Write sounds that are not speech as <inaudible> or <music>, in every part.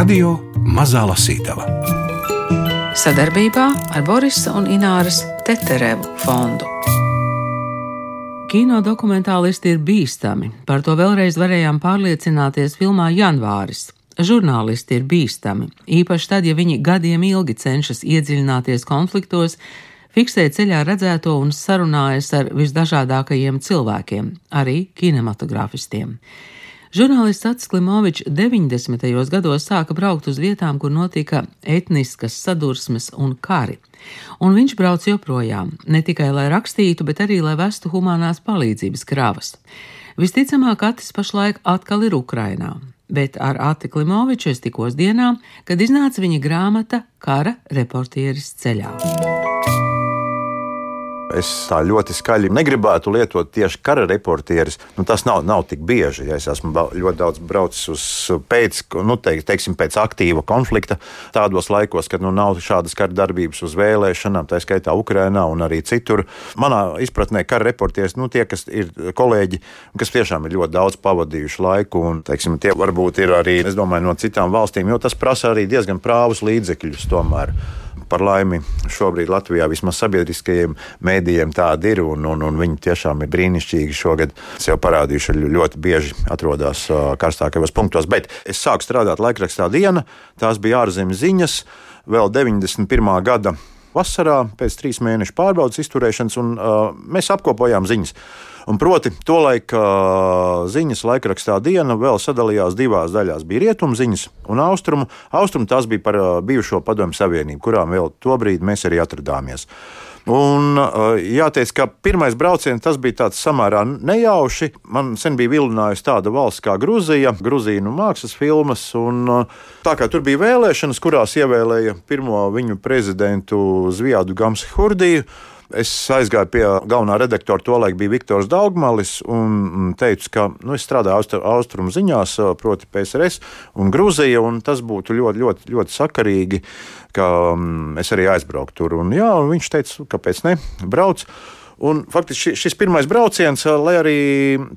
Radio Mazā Lasītava sadarbībā ar Borisa un Ināras Teterevu fondu. Kino dokumentālisti ir bīstami. Par to vēlreiz varējām pārliecināties filmā Janvāris. Žurnālisti ir bīstami, īpaši tad, ja viņi gadiem ilgi cenšas iedziļināties konfliktos, fiksēt ceļā redzēto un sarunājas ar visdažādākajiem cilvēkiem, arī kinematogrāfistiem. Žurnālists Ats Klimovičs 90. gados sāka braukt uz vietām, kur notika etniskas sadursmes un kari. Un viņš brauc joprojām, ne tikai lai rakstītu, bet arī lai vestu humanās palīdzības kravas. Visticamāk, Atis pašlaik atkal ir Ukrainā, bet ar Ati Klimoviču es tikos dienā, kad iznāca viņa grāmata Kara reportieris ceļā. Es tā ļoti skaļi negribētu lietot tieši kara reportieris. Nu, tas nav, nav tik bieži. Ja es esmu ļoti daudz braucis uz pēc, nu, teik, teiksim, pēc aktīva konflikta, tādos laikos, kad nu, nav šādas kara darbības uz vēlēšanām, tā skaitā Ukrajinā un arī citur. Manā izpratnē, kara reportieris, nu, tie, kas ir kolēģi, kas tiešām ir ļoti daudz pavadījuši laiku, un teiksim, tie varbūt ir arī, domāju, no citām valstīm, jo tas prasa arī diezgan prāvus līdzekļus tomēr par laimi šobrīd Latvijā vismaz sabiedriskajiem mēdījiem tāda ir, un, un, un viņi tiešām ir brīnišķīgi šogad sev parādījuši, ļoti bieži atrodas karstākajos punktos. Bet es sāku strādāt laikrakstā diena, tās bija ārzemes ziņas, vēl 91. gada vasarā pēc trīs mēnešu pārbaudas izturēšanas, un uh, mēs apkopojām ziņas. Un proti, tolaik ziņas laikrakstā diena vēl sadalījās divās daļās. Bija rietumu ziņas un austrumu. Austrumu tās bija par bijušo padomju savienību, kurām vēl tobrīd mēs arī atradāmies. Un, jāteic, ka pirmais brauciens tas bija tāds samērā nejauši. Man sen bija vilinājusi tāda valsts kā Grūzija, Grūzīnu mākslas filmas. Un, tā kā tur bija vēlēšanas, kurās ievēlēja pirmo viņu prezidentu Zviadu Gamsi Hurdiju. Es aizgāju pie galvenā redaktora, tolaik bija Viktors Daugmalis, un teicu, ka nu, es strādāju austru, austrumu ziņās, proti, PSRS un Grūzija, un tas būtu ļoti, ļoti, ļoti sakarīgi, ka um, es arī aizbrauktu tur. Un, jā, un viņš teica, kāpēc ne, brauc. Un, faktiski šis pirmais brauciens, lai arī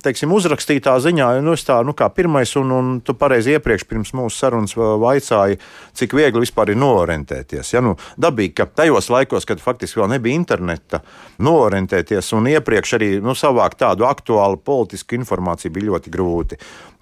teiksim, uzrakstītā ziņā, nu, tā, nu, kā pirmais, un, un tu pareizi iepriekš pirms mūsu sarunas vaicāji, cik viegli vispār ir noorientēties. Ja, nu, dabīgi, ka tajos laikos, kad faktiski vēl nebija interneta, noorientēties un iepriekš arī nu, savākt tādu aktuālu politisku informāciju bija ļoti grūti.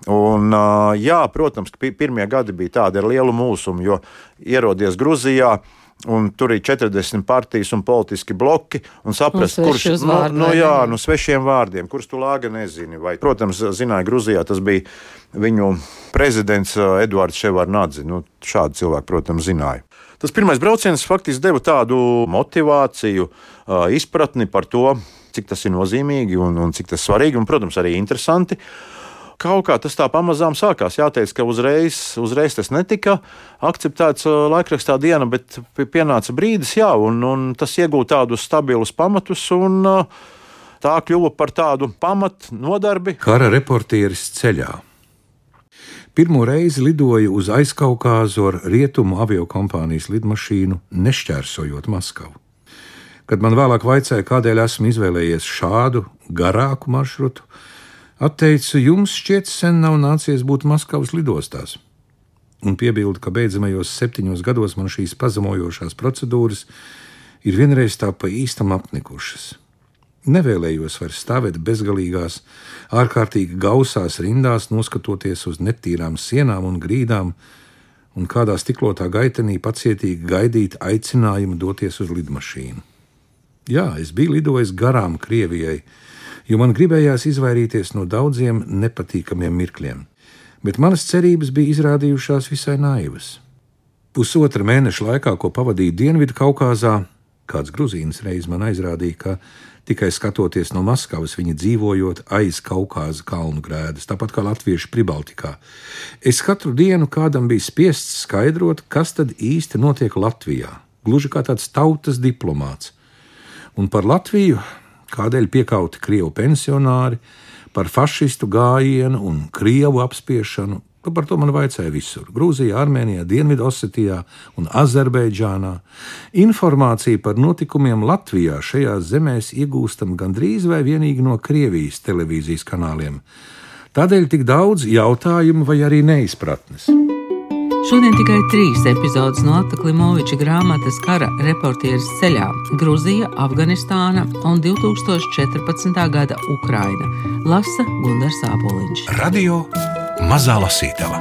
Un, jā, protams, pirmie gadi bija tādi ar lielu mūsumu, jo ierodies Gruzijā un tur ir 40 partijas un politiski bloki, un saprast, nu, kurš nu, nu, jā, nu, svešiem vārdiem, kurus tu lāga nezini. Vai, protams, zināja, Gruzijā tas bija viņu prezidents Eduards Ševarnadzi. Nu, šādu cilvēku, protams, zināja. Tas pirmais brauciens faktiski deva tādu motivāciju, izpratni par to, cik tas ir nozīmīgi un, un cik tas svarīgi, un, protams, arī interesanti. Uh, kaut kā tas tā pamazām sākās. Jāteic, ka uzreiz, uzreiz tas netika akceptēts uh, laikrakstā diena, bet pienāca brīdis, jā, un, un tas iegūta tādus stabilus pamatus. Un, uh, Tā kļuva par tādu pamatu nodarbi. Kara reportieris ceļā. Pirmo reizi lidoju uz aizkaukāzu ar rietumu aviokompānijas lidmašīnu, nešķērsojot Maskavu. Kad man vēlāk vaicāja, kādēļ esmu izvēlējies šādu garāku maršrutu, Atteicu, jums šķiet, sen nav nācies būt Maskavas lidostās. Un piebildu, ka beidzamajos septiņos gados man šīs pazemojošās procedūras ir vienreiz tā pa īstam apnikušas. Nevēlējos vairs stāvēt bezgalīgās, ārkārtīgi gausās rindās, noskatoties uz netīrām sienām un grīdām, un kādā stiklotā gaitenī pacietīgi gaidīt aicinājumu doties uz lidmašīnu. Jā, es biju lidojis garām Krievijai, jo man gribējās izvairīties no daudziem nepatīkamiem mirkļiem, bet manas cerības bija izrādījušās visai naivas. Pusotra mēneša laikā, ko pavadīju Dienvidu Kaukazā, kāds grūzīns reiz man aizrādīja, ka tikai skatoties no Maskavas, viņi dzīvojot aiz Kaukāza kalnu grēdas, tāpat kā latvieši Pribaltikā. Es katru dienu kādam biju spiests skaidrot, kas tad īsti notiek Latvijā, gluži kā tāds tautas diplomāts. Un par Latviju kādēļ piekauti krievu pensionāri, par fašistu gājienu un krievu apspiešanu. Nu, par to man vajadzēja visur - Grūzijā, Armēnijā, Dienvidosetijā un Azerbaidžānā. Informāciju par notikumiem Latvijā šajās zemēs iegūstam gandrīz vai vienīgi no Krievijas televīzijas kanāliem. Tādēļ tik daudz jautājumu vai arī neizpratnes. Šodien tikai trīs epizodes no Ata Klimoviča grāmatas Kara reportieris ceļā - Grūzija, Afganistāna un 2014. gada Ukraina. Lasa Gunārs Āboliņš. Radio Mazā Lasītava.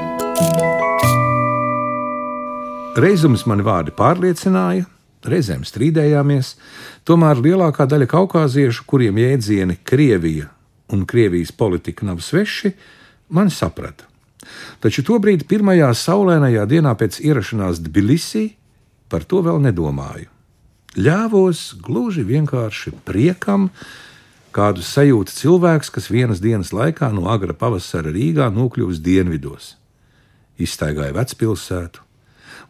Reizums mani vārdi pārliecināja, reizēm strīdējāmies, tomēr lielākā daļa kaukāziešu, kuriem jēdzieni Krievija un Krievijas politika nav sveši, mani saprata. Taču tobrīd, pirmajā saulēnajā dienā pēc ierašanās Tbilisī, par to vēl nedomāju. Ļāvos gluži vienkārši priekam, kādu sajūta cilvēks, kas vienas dienas laikā no agra pavasara Rīgā nokļuvis dienvidos. Izstaigāja vecpilsētu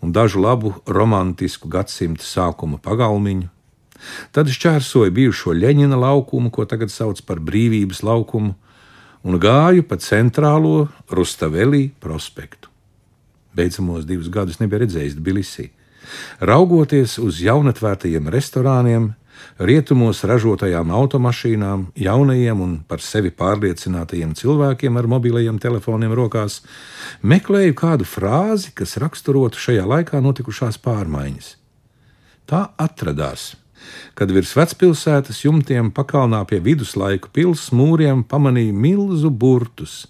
un dažu labu romantisku gadsimta sākuma pagalmiņu, tad šķērsoja bijušo Leņķina laukumu, ko tagad sauc par brīvības laukumu, un gāju pa centrālo Rustavelī prospektu. Beidzamos divus gadus nebija redzējis Tbilisī. Raugoties uz jaunatvērtajiem restorāniem, rietumos ražotajām automašīnām, jaunajiem un par sevi pārliecinātajiem cilvēkiem ar mobilajiem telefoniem rokās, meklēju kādu frāzi, kas raksturotu šajā laikā notikušās pārmaiņas. Tā atradās kad virs vecpilsētas jumtiem pakalnā pie viduslaiku pilsētas mūriem pamanīja milzu burtus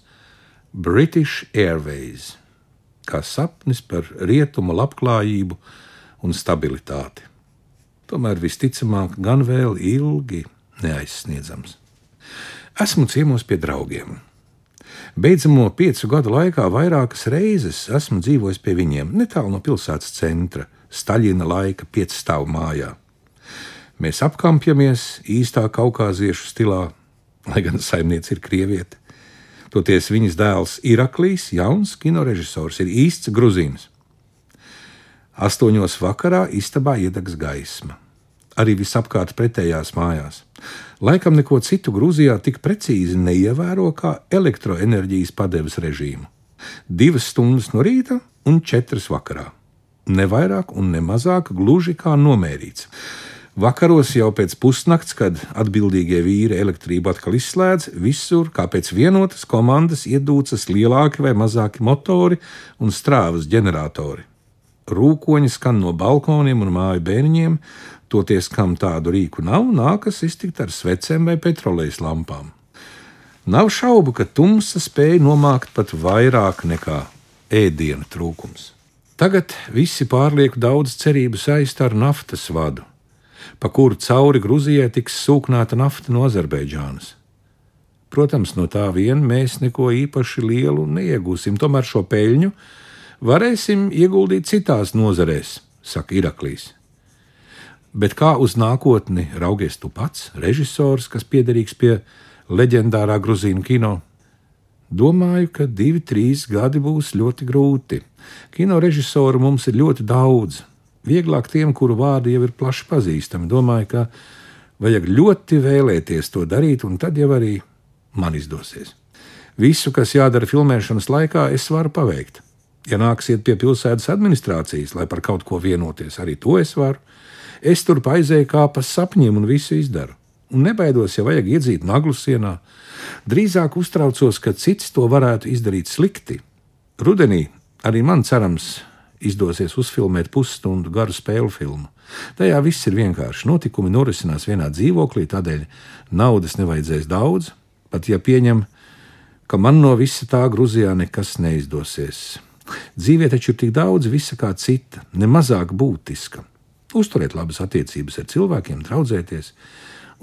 British Airways, kā sapnis par rietumu labklājību un stabilitāti. Tomēr visticamāk, gan vēl ilgi neaizsniedzams. Esmu ciemos pie draugiem. Beidzamo piecu gadu laikā vairākas reizes esmu dzīvojis pie viņiem, netālu no pilsētas centra, Staļina laika piecstāvu mājā. Mēs apkampjamies īstā kaukāziešu stilā, lai gan saimniece ir krieviete. Toties viņas dēls Iraklīs, jauns kinorežisors, ir īsts gruzīns. Astoņos vakarā istabā iedegs gaisma. Arī visapkārt pretējās mājās. Laikam neko citu Grūzijā tik precīzi neievēro kā elektroenerģijas padeves režīmu. Divas stundas no rīta un četras vakarā. Ne vairāk un ne mazāk gluži kā nomērīts. Vakaros jau pēc pusnakts, kad atbildīgie vīri elektrību atkal izslēdz, visur kā pēc vienotas komandas iedūcas lielāki vai mazāki motori un strāvas ģeneratori. Rūkoņi skan no balkoniem un māju bērniņiem, toties, kam tādu rīku nav, nākas iztikt ar svecēm vai petrolejas lampām. Nav šaubu, ka tumsa spēja nomākt pat vairāk nekā ēdienu trūkums. Tagad visi pārlieku daudz cerību saist ar naftas vadu pa kuru cauri Grūzijai tiks sūknāta nafta no Azerbaidžānas. Protams, no tā vien mēs neko īpaši lielu neiegūsim, tomēr šo peļņu varēsim ieguldīt citās nozarēs, saka Iraklīs. Bet kā uz nākotni raugies tu pats, režisors, kas piederīgs pie leģendārā gruzīnu kino? Domāju, ka divi, trīs gadi būs ļoti grūti. Kino režisoru mums ir ļoti daudz, vieglāk tiem, kuru vārdi jau ir plaši pazīstami. Domāju, ka vajag ļoti vēlēties to darīt, un tad jau arī man izdosies. Visu, kas jādara filmēšanas laikā, es varu paveikt. Ja nāksiet pie pilsētas administrācijas, lai par kaut ko vienoties, arī to es varu. Es tur aizēju kā pa sapņiem un visu izdaru. Un nebaidos, ja vajag iedzīt naglu sienā. Drīzāk uztraucos, ka cits to varētu izdarīt slikti. Rudenī arī man cerams izdosies uzfilmēt pusstundu garu spēļu filmu. Tajā viss ir vienkārši. Notikumi norisinās vienā dzīvoklī, tādēļ naudas nevajadzēs daudz, pat ja pieņem, ka man no visa tā Grūzijā nekas neizdosies. Dzīvē taču ir tik daudz visa kā cita, ne mazāk būtiska. Uzturēt labas attiecības ar cilvēkiem, draudzēties,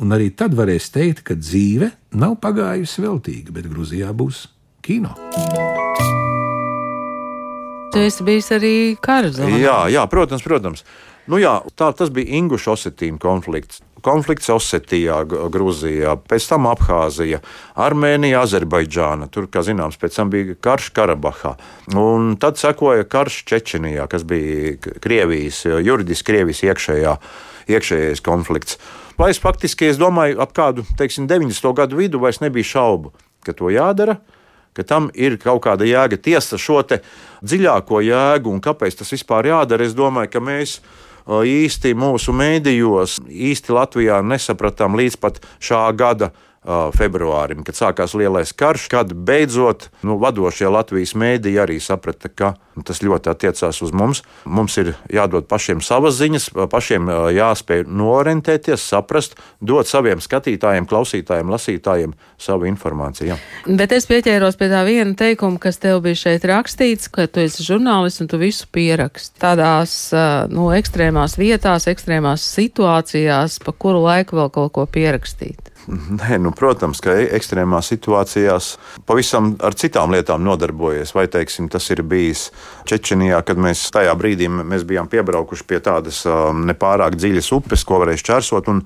un arī tad varēs teikt, ka dzīve nav pagājusi veltīgi, bet Grūzijā būs kino. Tu esi bijis arī kara zonā. Jā, jā, protams, protams. Nu jā, tā, tas bija Inguša Osetīna konflikts. Konflikts Osetijā, Grūzijā, pēc tam Abhāzija, Armēnija, Azerbaidžāna. Tur, kā zināms, pēc tam bija karš Karabahā. Un tad sekoja karš Čečenijā, kas bija Krievijas, juridiski Krievijas iekšējā, iekšējais konflikts. Vai es faktiski, es domāju, ap kādu, teiksim, 90. gadu vidu vairs nebija šaubu, ka to jādara ka tam ir kaut kāda jēga. Tiesa šo dziļāko jēgu un kāpēc tas vispār jādara, es domāju, ka mēs īsti mūsu mēdījos, īsti Latvijā nesapratām līdz pat šā gada februārim, kad sākās lielais karš, kad beidzot nu, vadošie Latvijas mēdīji arī saprata, ka tas ļoti attiecās uz mums. Mums ir jādod pašiem savas ziņas, pašiem jāspēj norentēties, saprast, dot saviem skatītājiem, klausītājiem, lasītājiem savu informāciju. Jā. Bet es pieķēros pie tā viena teikuma, kas tev bija šeit rakstīts, ka tu esi žurnālists un tu visu pieraksti. Tādās nu, ekstrēmās vietās, ekstrēmās situācijās, pa kuru laiku vēl kaut ko pierakstīt. <laughs> Nē, nu, protams, ka ekstrēmās situācijās pavisam ar citām lietām nodarbojies. Vai teiksim, tas ir bijis Čečenijā, kad mēs tajā brīdī mēs bijām piebraukuši pie tādas um, nepārāk dziļas upes, ko varēja šķērsot, un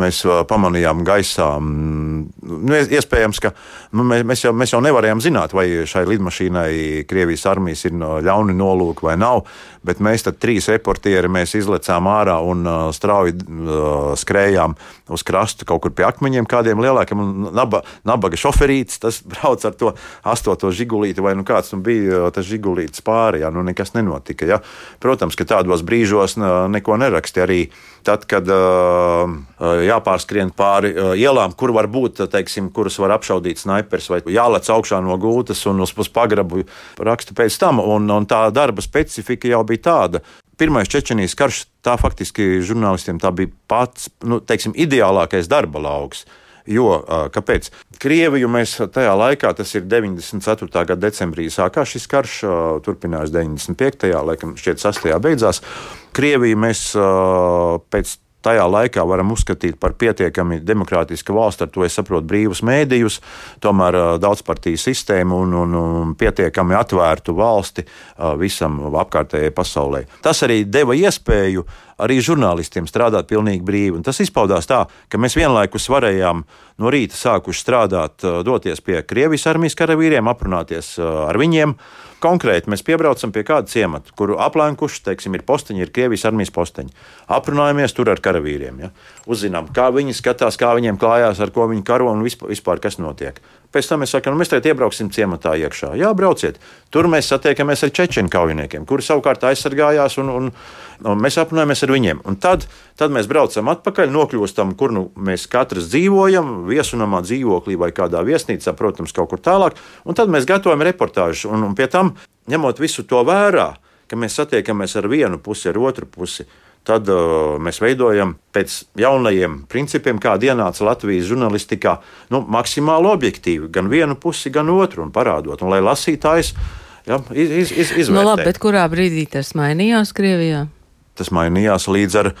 mēs uh, pamanījām gaisā. Nu, iespējams, ka nu, mēs, jau, mēs jau nevarējām zināt, vai šai lidmašīnai Krievijas armijas ir ļauni nolūki vai nav, bet mēs tad trīs reportieri izlecām ārā un uh, strauji uh, skrējām uz krastu kaut kur pie akmeņiem kādiem lielākiem, naba, nabaga šoferītis, tas <laughs> brauc ar to astoto žigulīti, vai nu kāds nu bija tas žigulītis pāri, ja nu nekas nenotika. Ja. Protams, ka tādos brīžos neko neraksti arī tad, kad uh, jāpārskrien pāri uh, ielām, kur var būt, teiksim, kuras var apšaudīt snaipers, vai jālec augšā no gultas un uz, uz pagrabu raksta pēc tam. Un, un tā darba specifika jau bija tāda. Pirmais Čečenijas karš, tā faktiski žurnālistiem tā bija pats nu, teiksim, ideālākais darba lauks. Jo, kāpēc? Krieviju mēs tajā laikā, tas ir 94. gada decembrī, sākās šis karš, turpinājās 95. laikam, šķiet, 6. beidzās. Krieviju mēs pēc tajā laikā varam uzskatīt par pietiekami demokrātisku valsti, ar to es saprotu brīvus mēdījus, tomēr daudzpartiju sistēmu un, un, un pietiekami atvērtu valsti visam apkārtējai pasaulē. Tas arī deva iespēju arī žurnālistiem strādāt pilnīgi brīvi. Un tas izpaudās tā, ka mēs vienlaikus varējām no rīta sākuši strādāt, doties pie Krievijas armijas karavīriem, aprunāties ar viņiem konkrēti mēs piebraucam pie kāda ciemata, kuru aplenkuši, teiksim, ir posteņi, ir Krievijas armijas posteņi. Aprunājamies tur ar karavīriem. Ja? Uzzinām, kā viņi skatās, kā viņiem klājās, ar ko viņi karo un vispār, vispār kas notiek. Pēc tam mēs sakām, nu, mēs tagad iebrauksim ciematā iekšā. Jā, brauciet. Tur mēs satiekamies ar čečenu kaujiniekiem, kuri savukārt aizsargājās, un, un, un mēs aprunājamies ar viņiem. Un tad, tad mēs braucam atpakaļ, nokļūstam, kur nu mēs katrs dzīvojam, viesunamā dzīvoklī vai kādā viesnīcā, protams, kaut kur tālāk. Un tad mēs gatavojam reportāžu. Un, un pie tam, ņemot visu to vērā, ka mēs satiekamies ar vienu pusi, ar otru pusi tad uh, mēs veidojam pēc jaunajiem principiem, kāda ienāca Latvijas žurnālistikā, nu, maksimāli objektīvi, gan vienu pusi, gan otru, un parādot, un lai lasītājs ja, iz, iz, iz, izvērtē. Nu, labi, bet kurā brīdī tas mainījās Krievijā? Tas mainījās līdz ar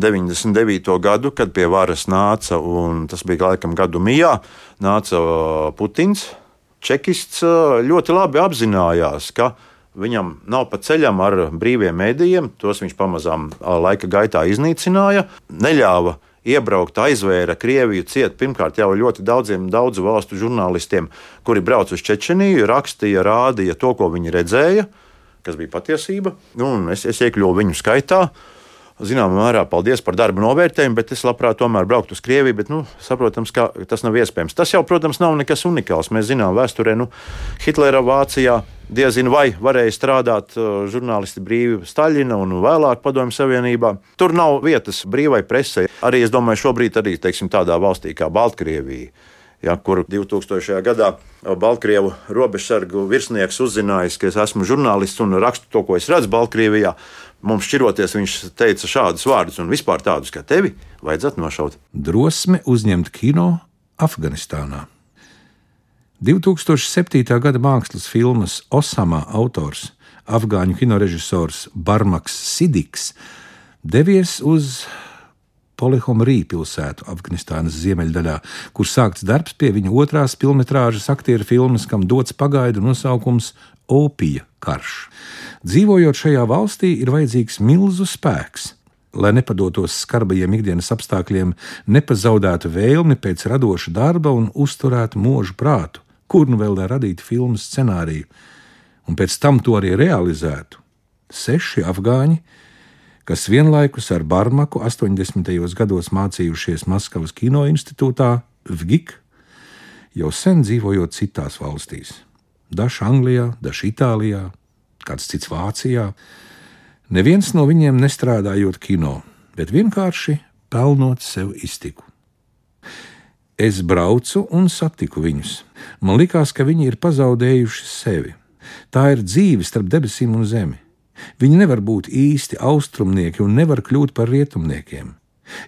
99. gadu, kad pie varas nāca, un tas bija laikam gadu mijā, nāca uh, Putins. Čekists uh, ļoti labi apzinājās, ka Viņam nav pa ceļam ar brīviem mēdījiem, tos viņš pamazām laika gaitā iznīcināja, neļāva iebraukt, aizvēra Krieviju ciet pirmkārt jau ļoti daudziem daudzu valstu žurnālistiem, kuri brauc uz Čečeniju, rakstīja, rādīja to, ko viņi redzēja, kas bija patiesība. Nu, es, es iekļuvu viņu skaitā. Zināmā mērā paldies par darbu novērtējumu, bet es labprāt tomēr brauktu uz Krieviju. Bet, nu, saprotams, ka tas nav iespējams. Tas jau, protams, nav nekas unikāls. Mēs zinām, vēsturē, nu, Hitlera Vācijā diezin vai varēja strādāt uh, žurnālisti brīvi Staļina un vēlāk Padomju Savienībā. Tur nav vietas brīvai presē. Arī es domāju, šobrīd arī teiksim, tādā valstī kā Baltkrievija. Ja, kur 2000. gadā Baltkrievu robežsargu virsnieks uzzinājis, ka es esmu žurnālists un rakstu to, ko es redzu Baltkrievijā. Mums šķiroties, viņš teica šādus vārdus, un vispār tādus kā tevi vajadzētu nošaut. Drosme uzņemt kino Afganistānā. 2007. gada mākslas filmas Osama autors, afgāņu kinorežisors Barmaks Sidiks, devies uz Polihomrī pilsētu Afganistānas ziemeļdaļā, kur sākts darbs pie viņa otrās filmas aktieru filmas, kam dots pagaidu nosaukums Opija karš. Dzīvojot šajā valstī, ir vajadzīgs milzu spēks lai nepadotos skarbajiem ikdienas apstākļiem, nepazaudētu vēlmi pēc radoša darba un uzturētu mūžu prātu kur nu vēl radīt filmu scenāriju, un pēc tam to arī realizētu. Seši afgāņi, kas vienlaikus ar Barmaku 80. gados mācījušies Maskavas kino institūtā, VGIK, jau sen dzīvojot citās valstīs. Dažs Anglijā, dažs Itālijā, kāds cits Vācijā. Neviens no viņiem nestrādājot kino, bet vienkārši pelnot sev iztiku. Es braucu un satiku viņus. Man likās, ka viņi ir pazaudējuši sevi. Tā ir dzīve starp debesīm un zemi. Viņi nevar būt īsti austrumnieki un nevar kļūt par rietumniekiem.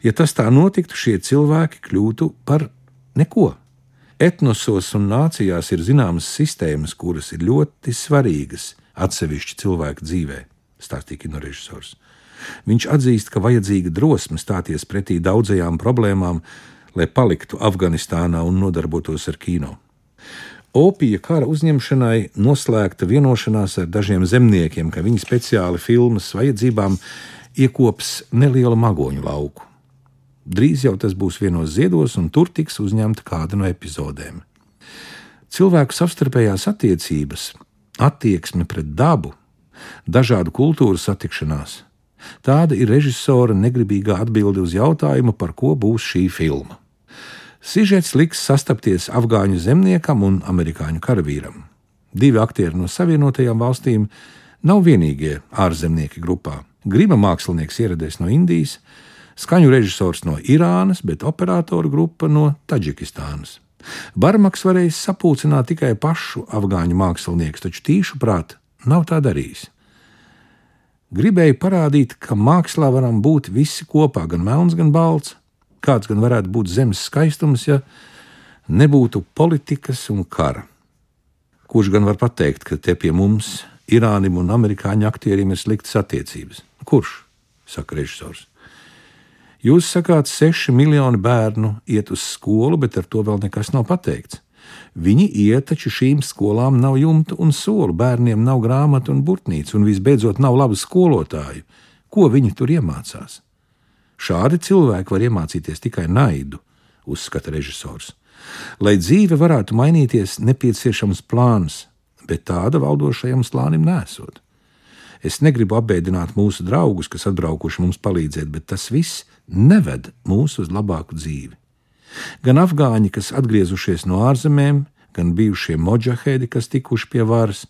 Ja tas tā notiktu, šie cilvēki kļūtu par neko. Etnosos un nācijās ir zināmas sistēmas, kuras ir ļoti svarīgas atsevišķi cilvēku dzīvē, stāstīja kino režisors. Viņš atzīst, ka vajadzīga drosme stāties pretī daudzajām problēmām, lai paliktu Afganistānā un nodarbotos ar kino. Opija kara uzņemšanai noslēgta vienošanās ar dažiem zemniekiem, ka viņi speciāli filmas vajadzībām iekops nelielu magoņu lauku. Drīz jau tas būs vienos ziedos, un tur tiks uzņemta kāda no epizodēm. Cilvēku savstarpējās attiecības, attieksme pret dabu, dažādu kultūru satikšanās - tāda ir režisora negribīgā atbilde uz jautājumu, par ko būs šī filma. Sižets liks sastapties afgāņu zemniekam un amerikāņu karavīram. Divi aktieri no Savienotajām valstīm nav vienīgie ārzemnieki grupā. Grima mākslinieks ieradies no Indijas, skaņu režisors no Irānas, bet operatoru grupa no Taģikistānas. Barmaks varēja sapulcināt tikai pašu afgāņu mākslinieku, taču tīšu prāt nav tā darījis. Gribēju parādīt, ka mākslā varam būt visi kopā, gan melns, gan balts kāds gan varētu būt zemes skaistums, ja nebūtu politikas un kara. Kurš gan var pateikt, ka te pie mums, Irānim un amerikāņu aktieriem ir sliktas attiecības? Kurš? saka režisors. Jūs sakāt, seši miljoni bērnu iet uz skolu, bet ar to vēl nekas nav pateikts. Viņi iet, taču šīm skolām nav jumta un soli, bērniem nav grāmatu un burtnīcu, un visbeidzot nav labu skolotāju. Ko viņi tur iemācās? Šādi cilvēki var iemācīties tikai naidu, uzskata režisors. Lai dzīve varētu mainīties, nepieciešams plāns, bet tāda valdošajam slānim nesot. Es negribu apbēdināt mūsu draugus, kas atbraukuši mums palīdzēt, bet tas viss neved mūs uz labāku dzīvi. Gan afgāņi, kas atgriezušies no ārzemēm, gan bijušie moģahēdi, kas tikuši pie varas,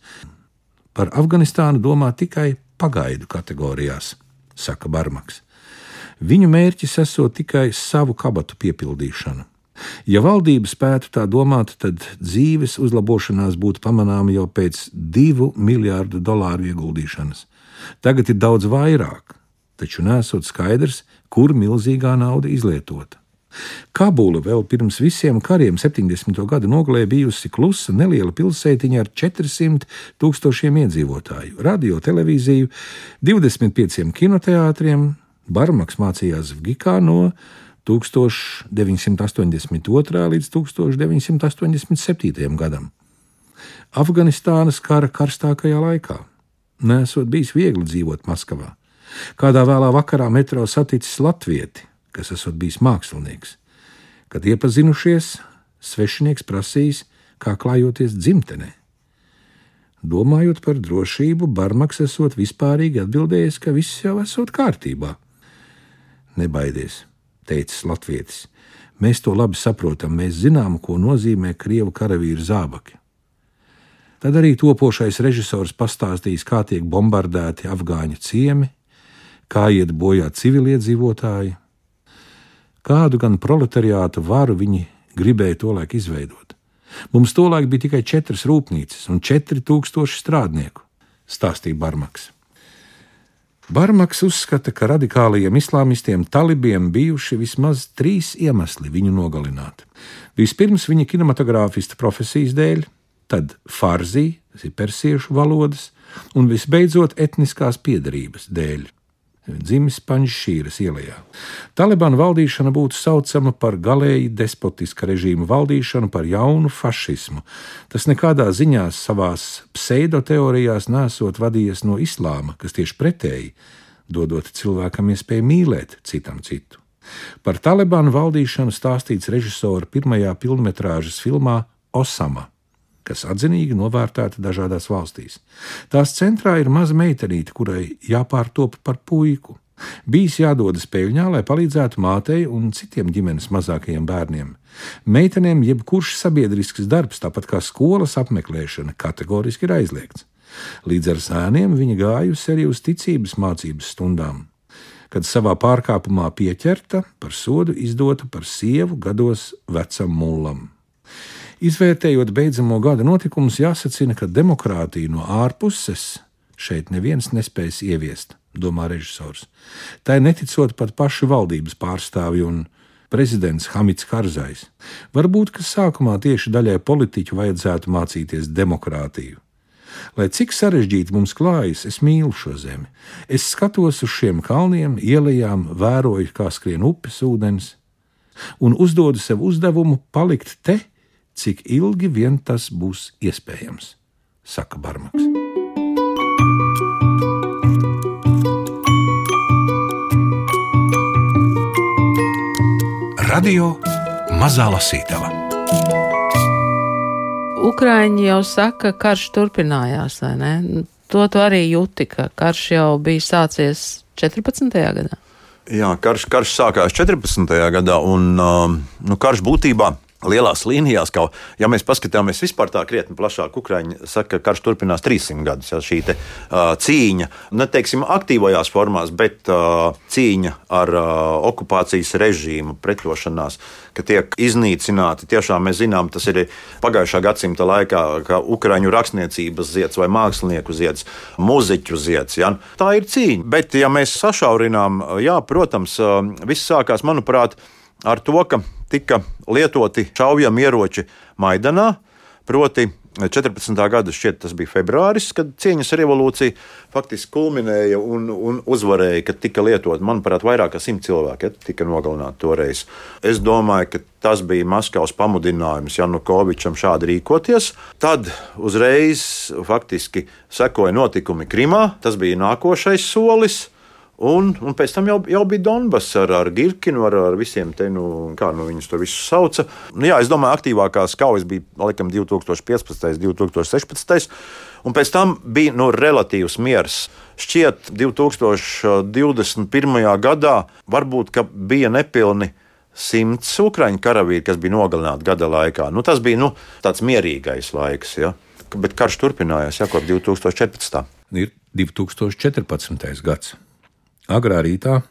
par Afganistānu domā tikai pagaidu kategorijās, saka Barmaks. Viņu mērķis esot tikai savu kabatu piepildīšana. Ja valdība spētu tā domāt, tad dzīves uzlabošanās būtu pamanāma jau pēc divu miljārdu dolāru ieguldīšanas. Tagad ir daudz vairāk, taču nesot skaidrs, kur milzīgā nauda izlietota. Kabula vēl pirms visiem kariem 70. gadu nogalē bijusi klusa neliela pilsētiņa ar 400 tūkstošiem iedzīvotāju, radio, televīziju, 25 kinoteātriem, Barmaks mācījās Vgikā no 1982. līdz 1987. gadam. Afganistānas kara karstākajā laikā. Nesot bijis viegli dzīvot Maskavā. Kādā vēlā vakarā metro saticis latvieti, kas esot bijis mākslinieks. Kad iepazinušies, svešinieks prasījis, kā klājoties dzimtenē. Domājot par drošību, Barmaks esot vispārīgi atbildējis, ka viss jau esot kārtībā. Nebaidies, teicis Latvijas. Mēs to labi saprotam, mēs zinām, ko nozīmē krievu karavīru zābaki. Tad arī topošais režisors pastāstīs, kā tiek bombardēti afgāņu ciemi, kā iet bojā civiliedzīvotāji, kādu gan proletariāta varu viņi gribēja tolaik izveidot. Mums tolaik bija tikai četras rūpnīcas un četri tūkstoši strādnieku, stāstīja Barmaks. Barmaks uzskata, ka radikālajiem islāmistiem talibiem bijuši vismaz trīs iemesli viņu nogalināt. Vispirms viņa kinematogrāfista profesijas dēļ, tad farzī, tas ir persiešu valodas, un visbeidzot etniskās piedarības dēļ dzimis Panžšīras ielā. Talibāna valdīšana būtu saucama par galēji despotiska režīma valdīšanu, par jaunu fašismu. Tas nekādā ziņā savās pseidoteorijās nesot vadījies no islāma, kas tieši pretēji, dodot cilvēkam iespēju mīlēt citam citu. Par Talibānu valdīšanu stāstīts režisora pirmajā filmas filmā Osama kas atzinīgi novērtēta dažādās valstīs. Tās centrā ir maza meitenīte, kurai jāpārtop par puiku. Bijis jādodas peļņā, lai palīdzētu mātei un citiem ģimenes mazākajiem bērniem. Meitenēm jebkurš sabiedrisks darbs, tāpat kā skolas apmeklēšana, kategoriski ir aizliegts. Līdz ar sēniem viņa gājusi arī uz ticības mācības stundām. kad savā pārkāpumā pieķerta, par sodu izdota par sievu gados vecam mullam. Izvērtējot beidzamo gada notikumus, jāsacina, ka demokrātija no ārpuses šeit neviens nespēs ieviest, domā režisors. Tā ir neticot pat pašu valdības pārstāvju un prezidents Hamits Karzais. Varbūt, ka sākumā tieši daļai politiķu vajadzētu mācīties demokrātiju. Lai cik sarežģīti mums klājas, es mīlu šo zemi. Es skatos uz šiem kalniem, ielām, vēroju, kā skrien upes ūdens, un uzdodu sev uzdevumu palikt te, cik ilgi vien tas būs iespējams, saka Barmaks. Radio Mazā Lasītava. Ukrāņi jau saka, ka karš turpinājās, vai ne? To tu arī jūti, ka karš jau bija sācies 14. gadā. Jā, karš, karš sākās 14. gadā, un um, nu, karš būtībā lielās līnijās, kā ja mēs paskatāmies vispār tā krietni plašāk, Ukraiņi saka, ka karš turpinās 300 gadus. Ja, šī te, uh, cīņa, neteiksim, aktīvajās formās, bet uh, cīņa ar uh, okupācijas režīmu, pretošanās, ka tiek iznīcināti. Tiešām mēs zinām, tas ir pagājušā gadsimta laikā, ka Ukraiņu rakstniecības zieds vai mākslinieku zieds, muzeķu zieds. Ja, tā ir cīņa. Bet, ja mēs sašaurinām, jā, protams, viss sākās, manuprāt, ar to, ka tika lietoti šaujami ieroči Maidanā, proti 14. gada šķiet, tas bija februāris, kad cieņas revolūcija faktiski kulminēja un, un uzvarēja, kad tika lietot, manuprāt, vairāk kā simt cilvēki ja, tika nogalināti toreiz. Es domāju, ka tas bija Maskavas pamudinājums Janukovičam šādi rīkoties. Tad uzreiz faktiski sekoja notikumi Krimā, tas bija nākošais solis. Un, un pēc tam jau, jau bija Donbass ar, ar Girkinu, ar, ar visiem te, nu, kā nu viņus to visu sauca. Nu, jā, es domāju, aktīvākās kaujas bija laikam 2015. 2016. Un pēc tam bija nu, relatīvs miers. Šķiet, 2021. gadā varbūt bija nepilni simts ukrāņu karavīri, kas bija nogalināti gada laikā. Nu, tas bija nu, tāds mierīgais laiks, ja? bet karš turpinājās jau kopš 2014. Ir 2014. gads. Agrā rītā,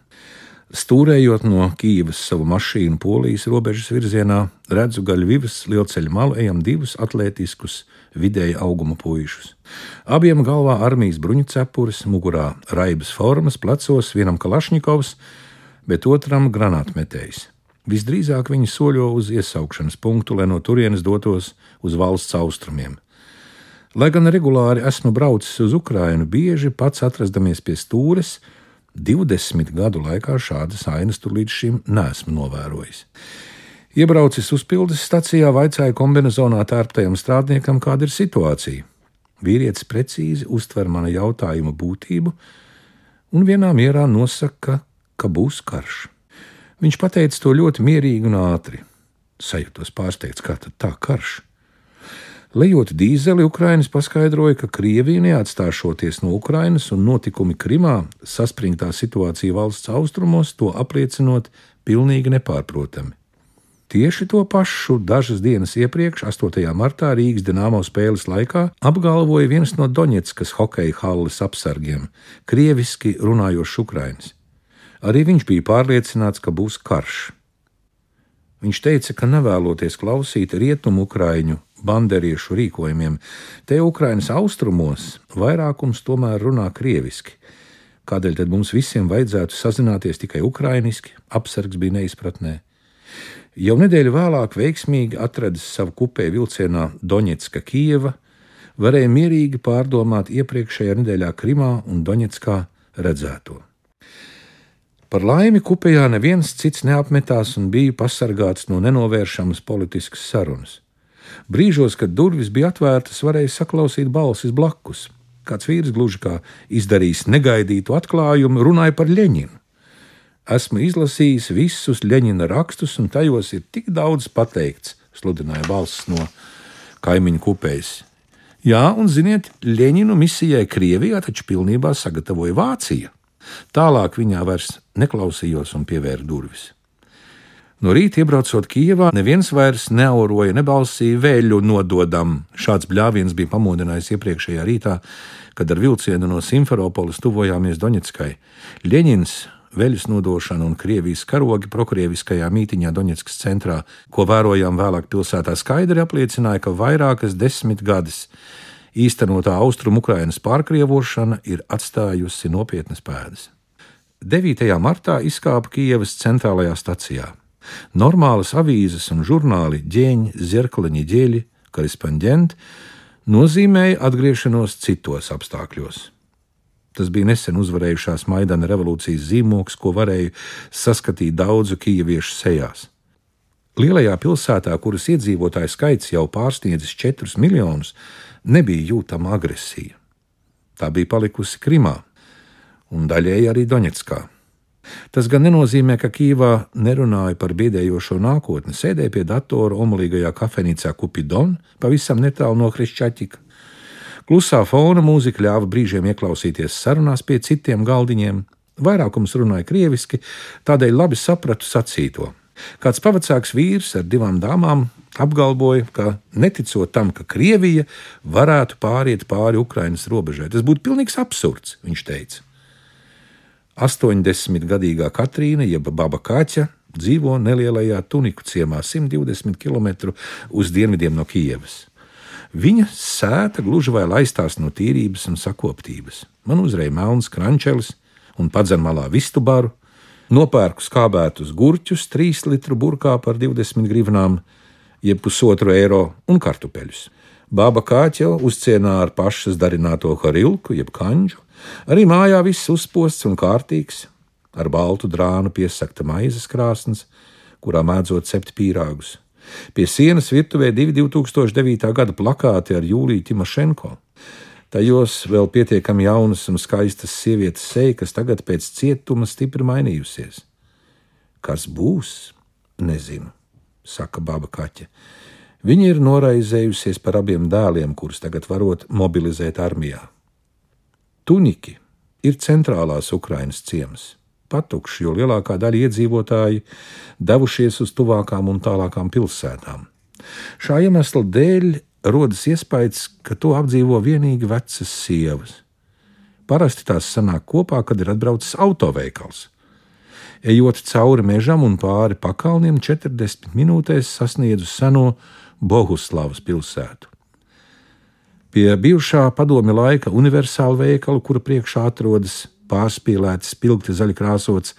stūrējot no Kīivas savu mašīnu polijas robežas virzienā, redzu gaļvivas lielceļa malu ejam divus atletiskus, vidēja auguma puišus. Abiem galvā armijas bruņucepures, mugurā raibas formas, plecos vienam kalašņikovs, bet otram granātmetējs. Visdrīzāk viņi soļo uz iesaukšanas punktu, lai no turienes dotos uz valsts austrumiem. Lai gan regulāri esmu braucis uz Ukrajinu, bieži pats atrastamies pie stūres, 20 gadu laikā šādas ainas tur līdz šim neesmu novērojis. Iebraucis uzpildes stacijā, vaicāja kombinezonā tērptajam strādniekam, kāda ir situācija. Vīrietis precīzi uztver mana jautājuma būtību un vienā mierā nosaka, ka būs karš. Viņš pateica to ļoti mierīgi un ātri. Sajūtos pārsteigts, kā tad tā karš. Lejot dīzeli, Ukrainas paskaidroja, ka Krievija neatstāšoties no Ukrainas un notikumi Krimā, saspringtā situācija valsts austrumos, to apliecinot pilnīgi nepārprotami. Tieši to pašu dažas dienas iepriekš, 8. martā Rīgas dīnāmo spēles laikā, apgalvoja viens no Doņetskas hokeja halles apsargiem, krieviski runājošs Ukrainis. Arī viņš bija pārliecināts, ka būs karš. Viņš teica, ka nevēloties klausīt rietumu ukraiņu banderiešu rīkojumiem. Te Ukrainas austrumos vairākums tomēr runā krieviski. Kādēļ tad mums visiem vajadzētu sazināties tikai ukrainiski? Apsargs bija neizpratnē. Jau nedēļu vēlāk veiksmīgi atradis savu kupēju vilcienā Doņetska Kieva, varēja mierīgi pārdomāt iepriekšējā nedēļā Krimā un Doņetskā redzēto. Par laimi kupejā neviens cits neapmetās un bija pasargāts no nenovēršamas politiskas sarunas. Brīžos, kad durvis bija atvērtas, varēja saklausīt balsis blakus. Kāds vīrs gluži kā izdarījis negaidītu atklājumu, runāja par Ļeņinu. Esmu izlasījis visus Ļeņina rakstus, un tajos ir tik daudz pateikts, sludināja balss no kaimiņu kupējas. Jā, un ziniet, Ļeņinu misijai Krievijā taču pilnībā sagatavoja Vācija. Tālāk viņā vairs neklausījos un pievēra durvis. No rīta iebraucot Kijavā, neviens vairs neauroja, nebalsīja vēļu nododam. Šāds bļāviens bija pamodinājis iepriekšējā rītā, kad ar vilcienu no Simferopolis tuvojāmies Doņetskai. Ļeņins veļas nodošana un Krievijas karogi prokrieviskajā mītiņā Doņetskas centrā, ko vērojām vēlāk pilsētā, skaidri apliecināja, ka vairākas desmit gadus īstenotā austrumu Ukrainas pārkrievošana ir atstājusi nopietnas pēdas. 9. martā izkāpa Kijavas centrālajā stacijā. Normālas avīzes un žurnāli ģēņi, zirkliņi, ģēļi, korespondenti nozīmēja atgriešanos citos apstākļos. Tas bija nesen uzvarējušās Maidana revolūcijas zīmoks, ko varēja saskatīt daudzu kijaviešu sejās. Lielajā pilsētā, kuras iedzīvotāju skaits jau pārsniedzis 4 miljonus, nebija jūtama agresija. Tā bija palikusi Krimā un daļēji arī Doņetskā. Tas gan nenozīmē, ka Kīvā nerunāja par biedējošo nākotni, sēdēja pie datora omulīgajā kafejnīcā Kupidon, pavisam netālu no Krišķaķika. Klusā fona mūzika ļāva brīžiem ieklausīties sarunās pie citiem galdiņiem. Vairākums runāja krieviski, tādēļ labi sapratu sacīto. Kāds pavacāks vīrs ar divām dāmām apgalvoja, ka neticot tam, ka Krievija varētu pāriet pāri Ukrainas robežai, tas būtu pilnīgs absurds, viņš teica. 80-gadīgā Katrīna, jeb Baba Kaķa, dzīvo nelielajā Tuniku ciemā 120 km uz dienvidiem no Kijevas. Viņa sēta gluži vai laistās no tīrības un sakoptības. Man uzreiz melns krančelis un padzenmalā vistu baru, nopērku skābētus gurķus, 3 litru burkā par 20 grivnām, jeb pusotru eiro un kartupeļus. Baba Kāķa uzcienā ar pašas darināto harilku, jeb kanģu, Arī mājā viss uzposts un kārtīgs, ar baltu drānu piesakta maizes krāsnes, kurā mēdzot cept pīrāgus. Pie sienas virtuvē divi 2009. gada plakāti ar Jūliju Timošenko. Tajos vēl pietiekami jaunas un skaistas sievietes seja, kas tagad pēc cietuma stipri mainījusies. Kas būs? Nezinu, saka Baba Kaķa. Viņa ir noraizējusies par abiem dēliem, kurus tagad varot mobilizēt armijā. Tuņiki ir centrālās Ukrainas ciems. Patukši, jo lielākā daļa iedzīvotāji devušies uz tuvākām un tālākām pilsētām. Šā iemesla dēļ rodas iespējas, ka to apdzīvo tikai vecas sievas. Parasti tās sanāk kopā, kad ir atbraucis autoveikals. Ejot cauri mežam un pāri pakalniem, 40 minūtēs sasniedzu seno Bohuslavas pilsētu. Pie bijušā padomi laika universāla veikala, kura priekšā atrodas pārspīlēts, spilgti zaļi krāsots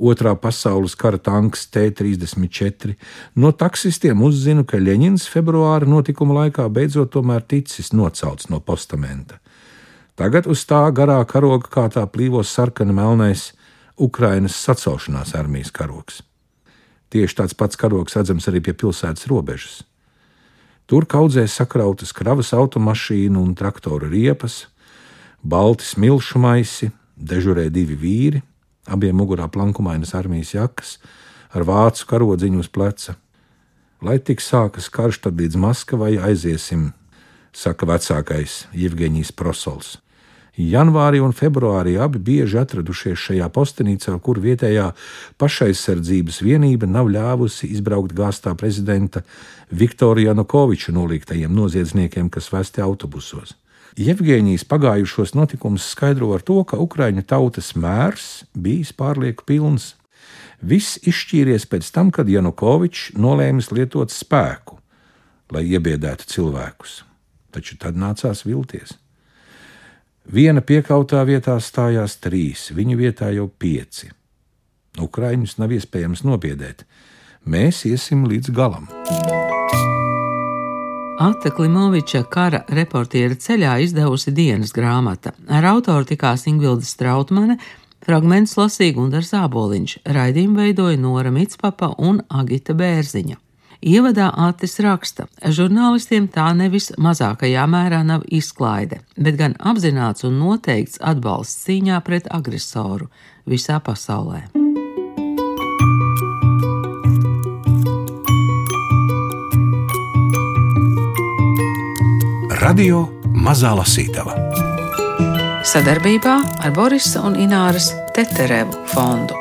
otrā pasaules kara tanks T-34, no taksistiem uzzinu, ka Ļeņins februāra notikuma laikā beidzot tomēr ticis nocelts no postamenta. Tagad uz tā garā karoga kā tā plīvos sarkana melnais Ukrainas sacelšanās armijas karogs. Tieši tāds pats karogs redzams arī pie pilsētas robežas. Tur kaudzē sakrautas kravas automašīnu un traktoru riepas, balti smilšu maisi, dežurē divi vīri, abiem mugurā plankumainas armijas jakas, ar vācu karodziņu uz pleca. Lai tik sākas karš, tad līdz Maskavai aiziesim, saka vecākais Jevgeņijs Prosols. Janvārī un februārī abi bieži atradušies šajā postenī, caur kuru vietējā pašaizsardzības vienība nav ļāvusi izbraukt gāstā prezidenta Viktora Janukoviča nolīgtajiem noziedzniekiem, kas vesti autobusos. Jevģīnijas pagājušos notikumus skaidro ar to, ka Ukraiņu tautas mērs bijis pārlieku pilns. Viss izšķīries pēc tam, kad Janukovičs nolēmis lietot spēku, lai iebiedētu cilvēkus. Taču tad nācās vilties. Viena piekautā vietā stājās trīs, viņu vietā jau pieci. Ukraiņus nav iespējams nobiedēt. Mēs iesim līdz galam. Ata Klimoviča kara reportiera ceļā izdevusi dienas grāmata. Ar autoru tikās Ingvilda Strautmane, fragments lasīja Gundars Zāboliņš, raidījumu veidoja Nora Mitspapa un Agita Bērziņa. Ievadā Atis raksta, žurnālistiem tā nevis mazākajā mērā nav izklaide, bet gan apzināts un noteikts atbalsts cīņā pret agresoru visā pasaulē. Radio Mazā Lasītava sadarbībā ar Borisa un Ināras Teterevu fondu.